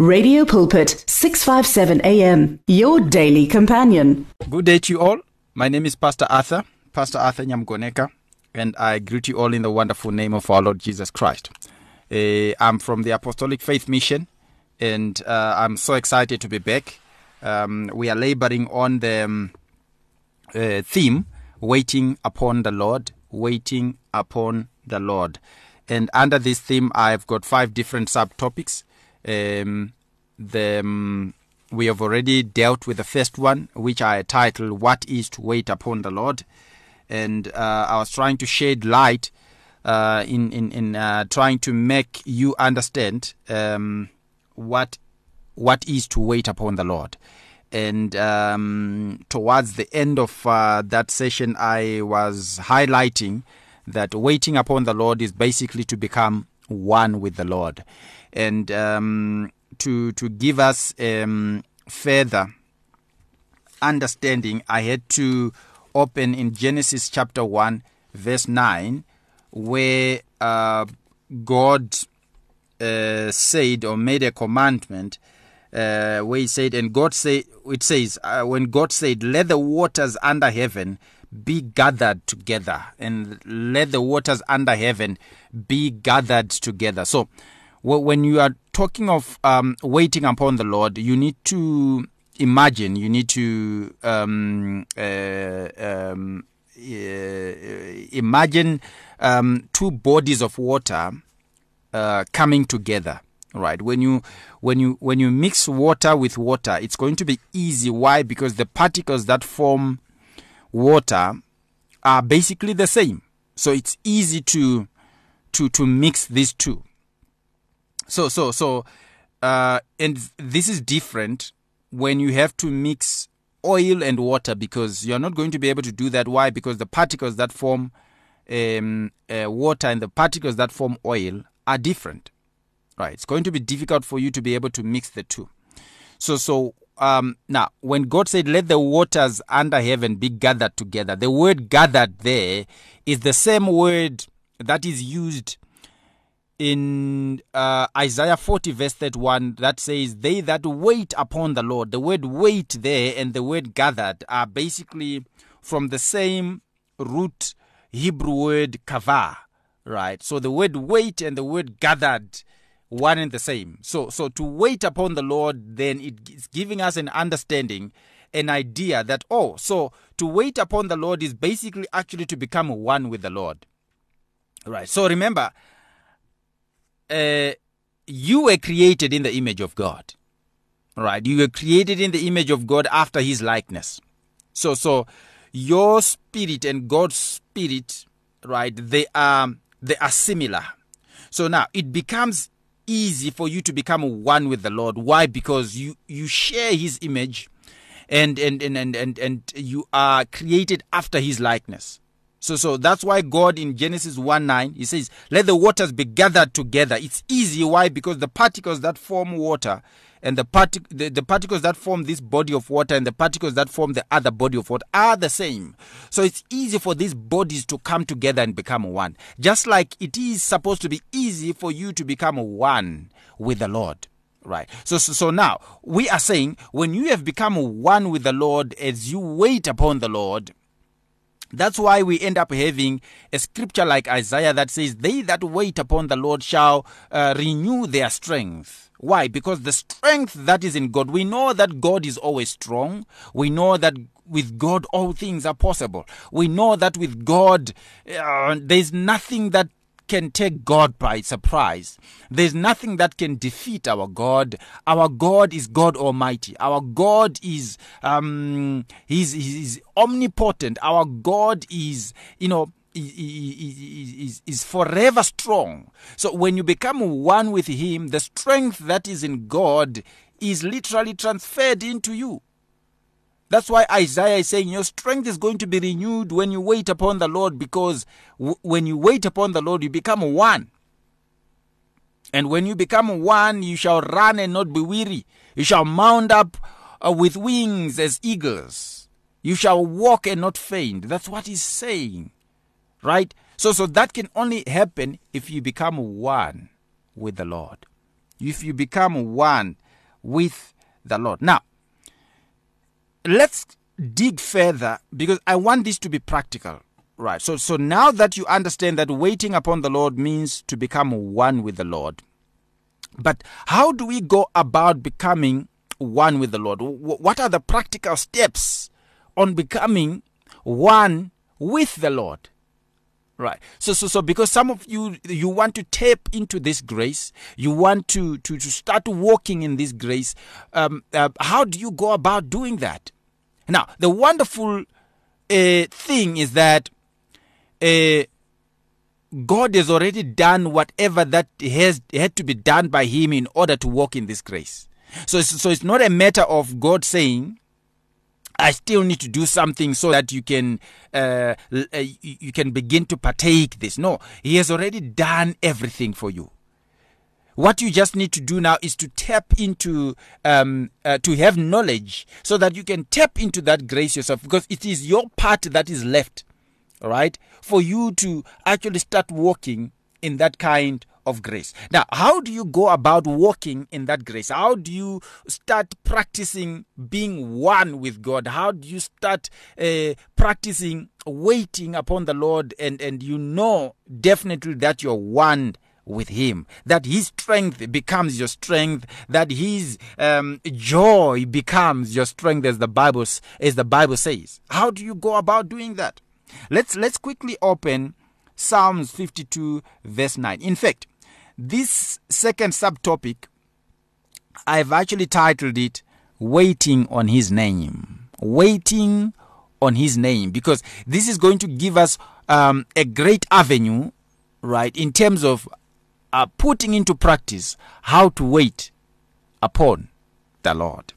Radio Pulpit 657 AM your daily companion. Good day to you all. My name is Pastor Arthur, Pastor Arthur Nyamgoneka, and I greet you all in the wonderful name of our Lord Jesus Christ. Uh, I'm from the Apostolic Faith Mission and uh, I'm so excited to be back. Um, we are laboring on the um, uh, theme waiting upon the Lord, waiting upon the Lord. And under this theme I've got five different subtopics. Uh, Um, the um, we have already dealt with the first one, which I titled "What Is to Wait Upon the Lord," and uh, I was trying to shed light uh, in in, in uh, trying to make you understand um, what what is to wait upon the Lord. And um, towards the end of uh, that session, I was highlighting that waiting upon the Lord is basically to become one with the Lord. And um, to, to give us um, further understanding, I had to open in Genesis chapter 1, verse 9, where uh, God uh, said or made a commandment. Uh, where he said, and God said, it says, uh, when God said, let the waters under heaven be gathered together and let the waters under heaven be gathered together. So, when you are talking of um, waiting upon the Lord, you need to imagine, you need to um, uh, um, uh, imagine um, two bodies of water uh, coming together right when you when you when you mix water with water it's going to be easy why because the particles that form water are basically the same. So it's easy to to to mix these two. So so so uh, and this is different when you have to mix oil and water because you're not going to be able to do that. Why? Because the particles that form um, uh, water and the particles that form oil are different. Right? It's going to be difficult for you to be able to mix the two. So so um, now when God said, "Let the waters under heaven be gathered together," the word "gathered" there is the same word that is used in uh, Isaiah 40 verse 31 that says they that wait upon the Lord the word wait there and the word gathered are basically from the same root Hebrew word kava right so the word wait and the word gathered one and the same. So, so to wait upon the Lord, then it's giving us an understanding, an idea that, oh, so to wait upon the Lord is basically actually to become one with the Lord. Right. So remember, uh, you were created in the image of God. Right. You were created in the image of God after his likeness. So, so your spirit and God's spirit, right, they are, they are similar. So now it becomes easy for you to become one with the Lord. Why? Because you you share His image, and and and and and, and you are created after His likeness. So, so that's why God in Genesis 1 9, he says, Let the waters be gathered together. It's easy. Why? Because the particles that form water and the, partic- the, the particles that form this body of water and the particles that form the other body of water are the same. So it's easy for these bodies to come together and become one. Just like it is supposed to be easy for you to become one with the Lord right so, so, so now we are saying when you have become one with the lord as you wait upon the lord That's why we end up having a scripture like Isaiah that says, They that wait upon the Lord shall uh, renew their strength. Why? Because the strength that is in God, we know that God is always strong. We know that with God all things are possible. We know that with God uh, there's nothing that can take God by surprise. There's nothing that can defeat our God. Our God is God Almighty. Our God is um he's, he's omnipotent. Our God is, you know, is, is, is forever strong. So when you become one with him, the strength that is in God is literally transferred into you. That's why Isaiah is saying your strength is going to be renewed when you wait upon the Lord, because w- when you wait upon the Lord, you become one. And when you become one, you shall run and not be weary. You shall mount up uh, with wings as eagles. You shall walk and not faint. That's what he's saying. Right? So so that can only happen if you become one with the Lord. If you become one with the Lord. Now, let's dig further because I want this to be practical. Right. So so now that you understand that waiting upon the Lord means to become one with the Lord. But how do we go about becoming one with the Lord? What are the practical steps on becoming one with the Lord? Right. So so so because some of you you want to tap into this grace, you want to to, to start walking in this grace. Um, uh, how do you go about doing that? Now, the wonderful uh, thing is that uh, God has already done whatever that has had to be done by Him in order to walk in this grace. So, it's, so it's not a matter of God saying, I still need to do something so that you can uh, uh you can begin to partake this. No, He has already done everything for you. what you just need to do now is to tap into um uh, to have knowledge so that you can tap into that grace yourself because it is your part that is left all right for you to actually start walking in that kind of grace. Now, how do you go about walking in that grace? How do you start practicing being one with God? How do you start uh, practicing waiting upon the Lord and and you know definitely that you're one with him that his strength becomes your strength that his um, joy becomes your strength as the bible as the bible says how do you go about doing that let's let's quickly open psalms 52 verse 9 in fact this second subtopic i've actually titled it waiting on his name waiting on his name because this is going to give us um, a great avenue right in terms of are putting into practice how to wait upon the Lord.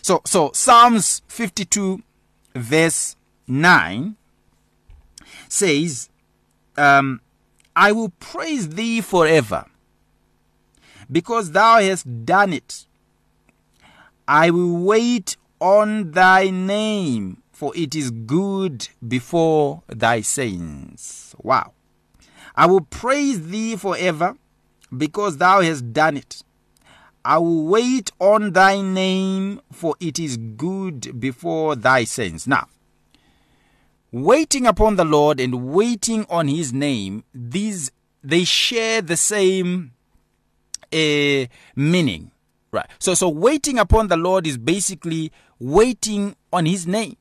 So so Psalms 52 verse 9 says um I will praise thee forever because thou hast done it. I will wait on thy name for it is good before thy saints. Wow. I will praise thee forever because thou hast done it. I will wait on thy name, for it is good before thy saints. Now, waiting upon the Lord and waiting on his name, these they share the same uh, meaning. Right. So so waiting upon the Lord is basically waiting on his name.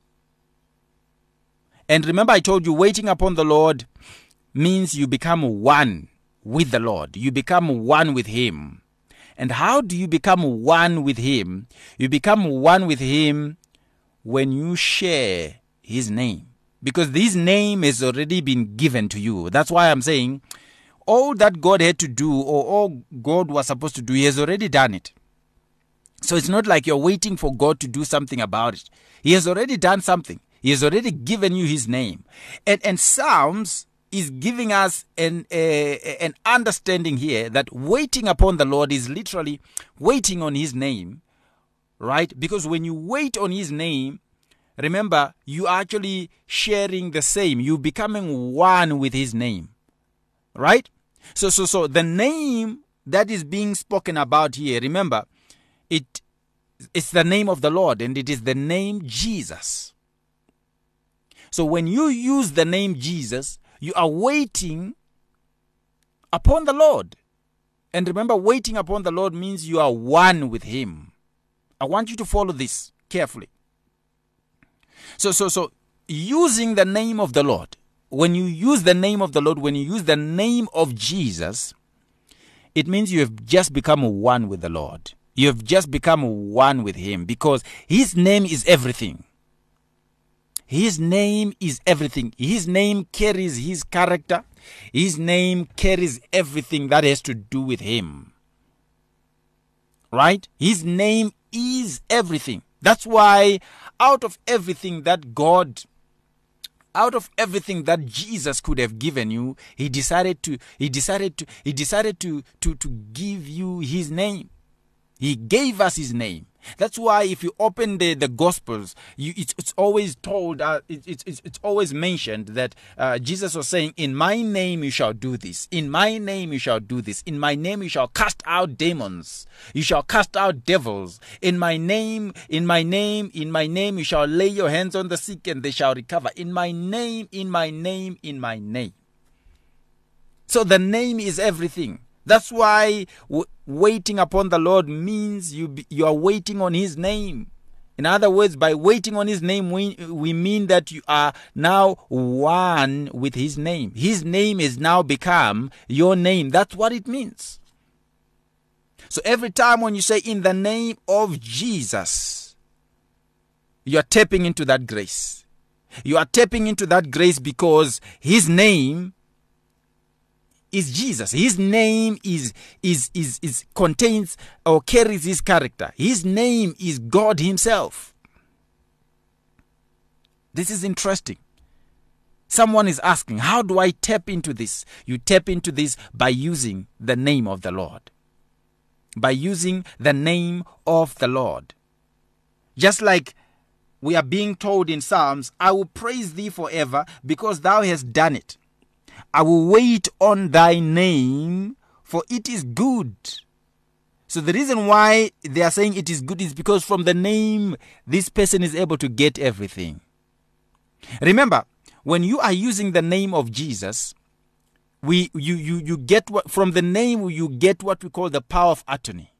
And remember I told you waiting upon the Lord means you become one with the Lord. You become one with Him. And how do you become one with Him? You become one with Him when you share His name. Because His name has already been given to you. That's why I'm saying all that God had to do or all God was supposed to do, He has already done it. So it's not like you're waiting for God to do something about it. He has already done something. He has already given you his name. And and Psalms is giving us an uh, an understanding here that waiting upon the Lord is literally waiting on his name right because when you wait on his name remember you are actually sharing the same you becoming one with his name right so so so the name that is being spoken about here remember it it's the name of the Lord and it is the name Jesus so when you use the name Jesus You are waiting upon the Lord. And remember, waiting upon the Lord means you are one with Him. I want you to follow this carefully. So, so, so, using the name of the Lord, when you use the name of the Lord, when you use the name of Jesus, it means you have just become one with the Lord. You have just become one with Him because His name is everything. His name is everything. His name carries his character. His name carries everything that has to do with him. Right? His name is everything. That's why out of everything that God out of everything that Jesus could have given you, he decided to he decided to he decided to to, to give you his name. He gave us his name. That's why if you open the, the Gospels, you, it's, it's always told, uh, it, it, it's, it's always mentioned that uh, Jesus was saying, In my name you shall do this. In my name you shall do this. In my name you shall cast out demons. You shall cast out devils. In my name, in my name, in my name you shall lay your hands on the sick and they shall recover. In my name, in my name, in my name. So the name is everything. That's why w- waiting upon the Lord means you, be, you are waiting on His name. In other words, by waiting on His name, we, we mean that you are now one with His name. His name is now become your name. That's what it means. So every time when you say, in the name of Jesus, you are tapping into that grace. You are tapping into that grace because His name is Jesus. His name is is is is contains or carries his character. His name is God himself. This is interesting. Someone is asking, how do I tap into this? You tap into this by using the name of the Lord. By using the name of the Lord. Just like we are being told in Psalms, I will praise thee forever because thou hast done it. I will wait on thy name, for it is good. So the reason why they are saying it is good is because from the name, this person is able to get everything. Remember, when you are using the name of Jesus, we you you you get what from the name you get what we call the power of attorney.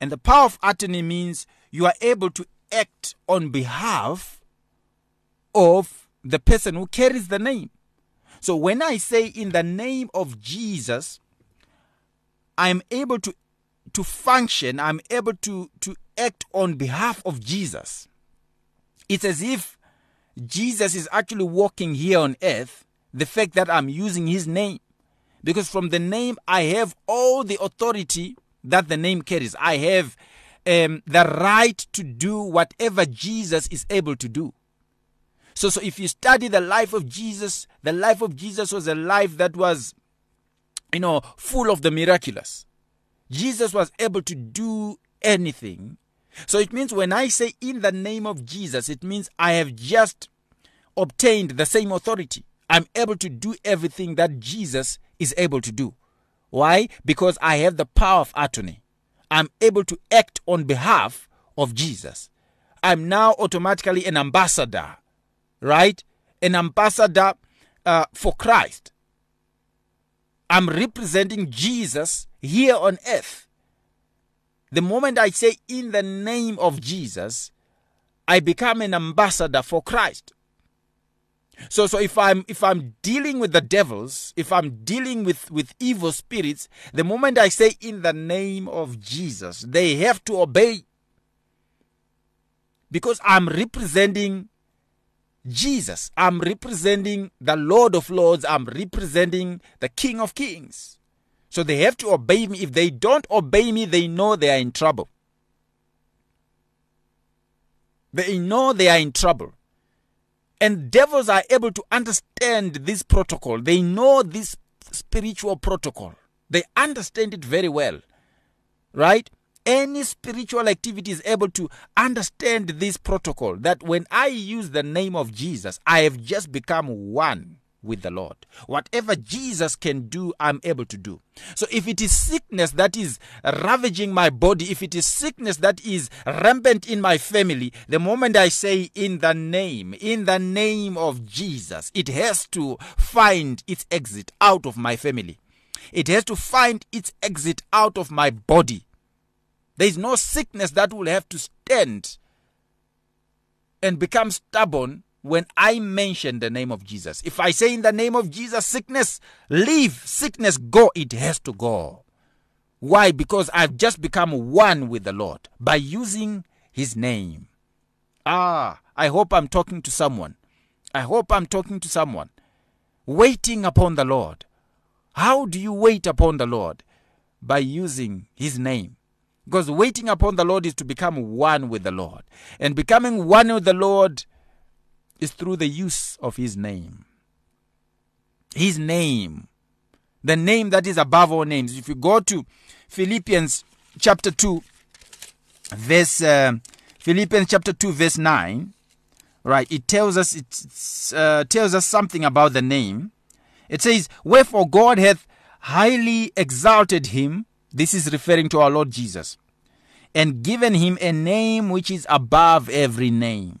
And the power of attorney means you are able to act on behalf of the person who carries the name. So when I say in the name of Jesus, I'm able to to function, I'm able to to act on behalf of Jesus. It's as if Jesus is actually walking here on earth, the fact that I'm using his name. Because from the name I have all the authority that the name carries. I have um, the right to do whatever Jesus is able to do. So, so if you study the life of Jesus, the life of Jesus was a life that was, you know, full of the miraculous. Jesus was able to do anything. So it means when I say in the name of Jesus, it means I have just obtained the same authority. I'm able to do everything that Jesus is able to do. Why? Because I have the power of attorney. I'm able to act on behalf of Jesus. I'm now automatically an ambassador right? An ambassador uh, for Christ. I'm representing Jesus here on earth. The moment I say in the name of Jesus, I become an ambassador for Christ. So, so if I'm if I'm dealing with the devils, if I'm dealing with, with evil spirits, the moment I say in the name of Jesus, they have to obey. Because I'm representing Jesus. I'm representing the Lord of Lords. I'm representing the King of Kings. So they have to obey me. If they don't obey me, they know they are in trouble. They know they are in trouble. And devils are able to understand this protocol. They know this spiritual protocol. They understand it very well. Right? any spiritual activity is able to understand this protocol that when I use the name of Jesus, I have just become one with the Lord. Whatever Jesus can do, I'm able to do. So if it is sickness that is ravaging my body, if it is sickness that is rampant in my family, the moment I say in the name, in the name of Jesus, it has to find its exit out of my family. It has to find its exit out of my body. There is no sickness that will have to stand and become stubborn when I mention the name of Jesus. If I say in the name of Jesus, sickness, leave, sickness, go, it has to go. Why? Because I've just become one with the Lord by using his name. Ah, I hope I'm talking to someone. I hope I'm talking to someone. Waiting upon the Lord. How do you wait upon the Lord? By using his name. Because waiting upon the Lord is to become one with the Lord. And becoming one with the Lord is through the use of His name. His name. The name that is above all names. If you go to Philippians chapter 2, verse, uh, Philippians chapter 2, verse 9, right, it tells us, it uh, tells us something about the name. It says, Wherefore God hath highly exalted him This is referring to our Lord Jesus. And given him a name which is above every name.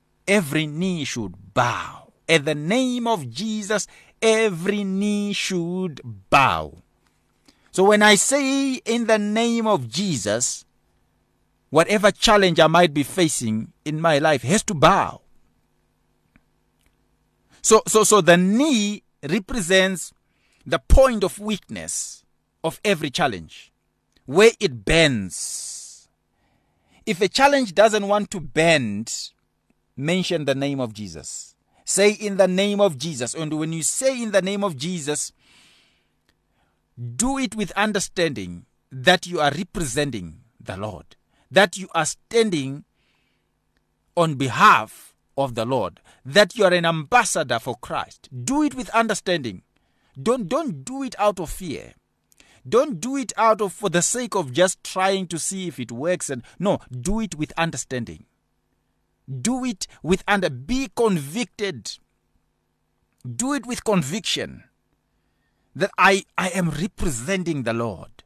every knee should bow. At the name of Jesus, every knee should bow. So when I say in the name of Jesus, whatever challenge I might be facing in my life has to bow. So, so, so the knee represents the point of weakness of every challenge, where it bends. If a challenge doesn't want to bend, mention the name of Jesus. Say in the name of Jesus. And when you say in the name of Jesus, do it with understanding that you are representing the Lord, that you are standing on behalf of the Lord, that you are an ambassador for Christ. Do it with understanding. Don't, don't do it out of fear. Don't do it out of for the sake of just trying to see if it works and no, do it with understanding. do it with under be convicted do it with conviction that i i am representing the lord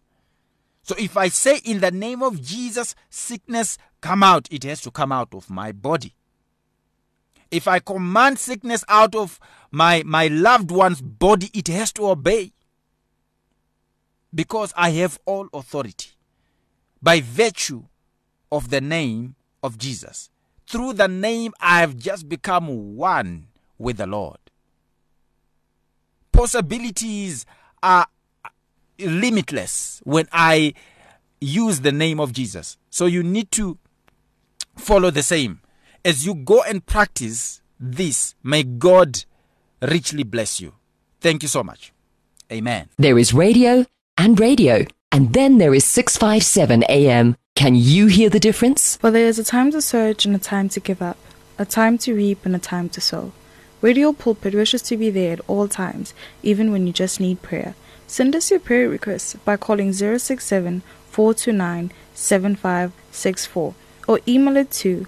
so if i say in the name of jesus sickness come out it has to come out of my body if i command sickness out of my my loved one's body it has to obey because i have all authority by virtue of the name of jesus through the name I have just become one with the Lord. Possibilities are limitless when I use the name of Jesus. So you need to follow the same. As you go and practice this, may God richly bless you. Thank you so much. Amen. There is radio and radio, and then there is 657 AM. Can you hear the difference? Well, there is a time to surge and a time to give up, a time to reap and a time to sow. Radio Pulpit wishes to be there at all times, even when you just need prayer. Send us your prayer requests by calling 067 429 7564 or email it to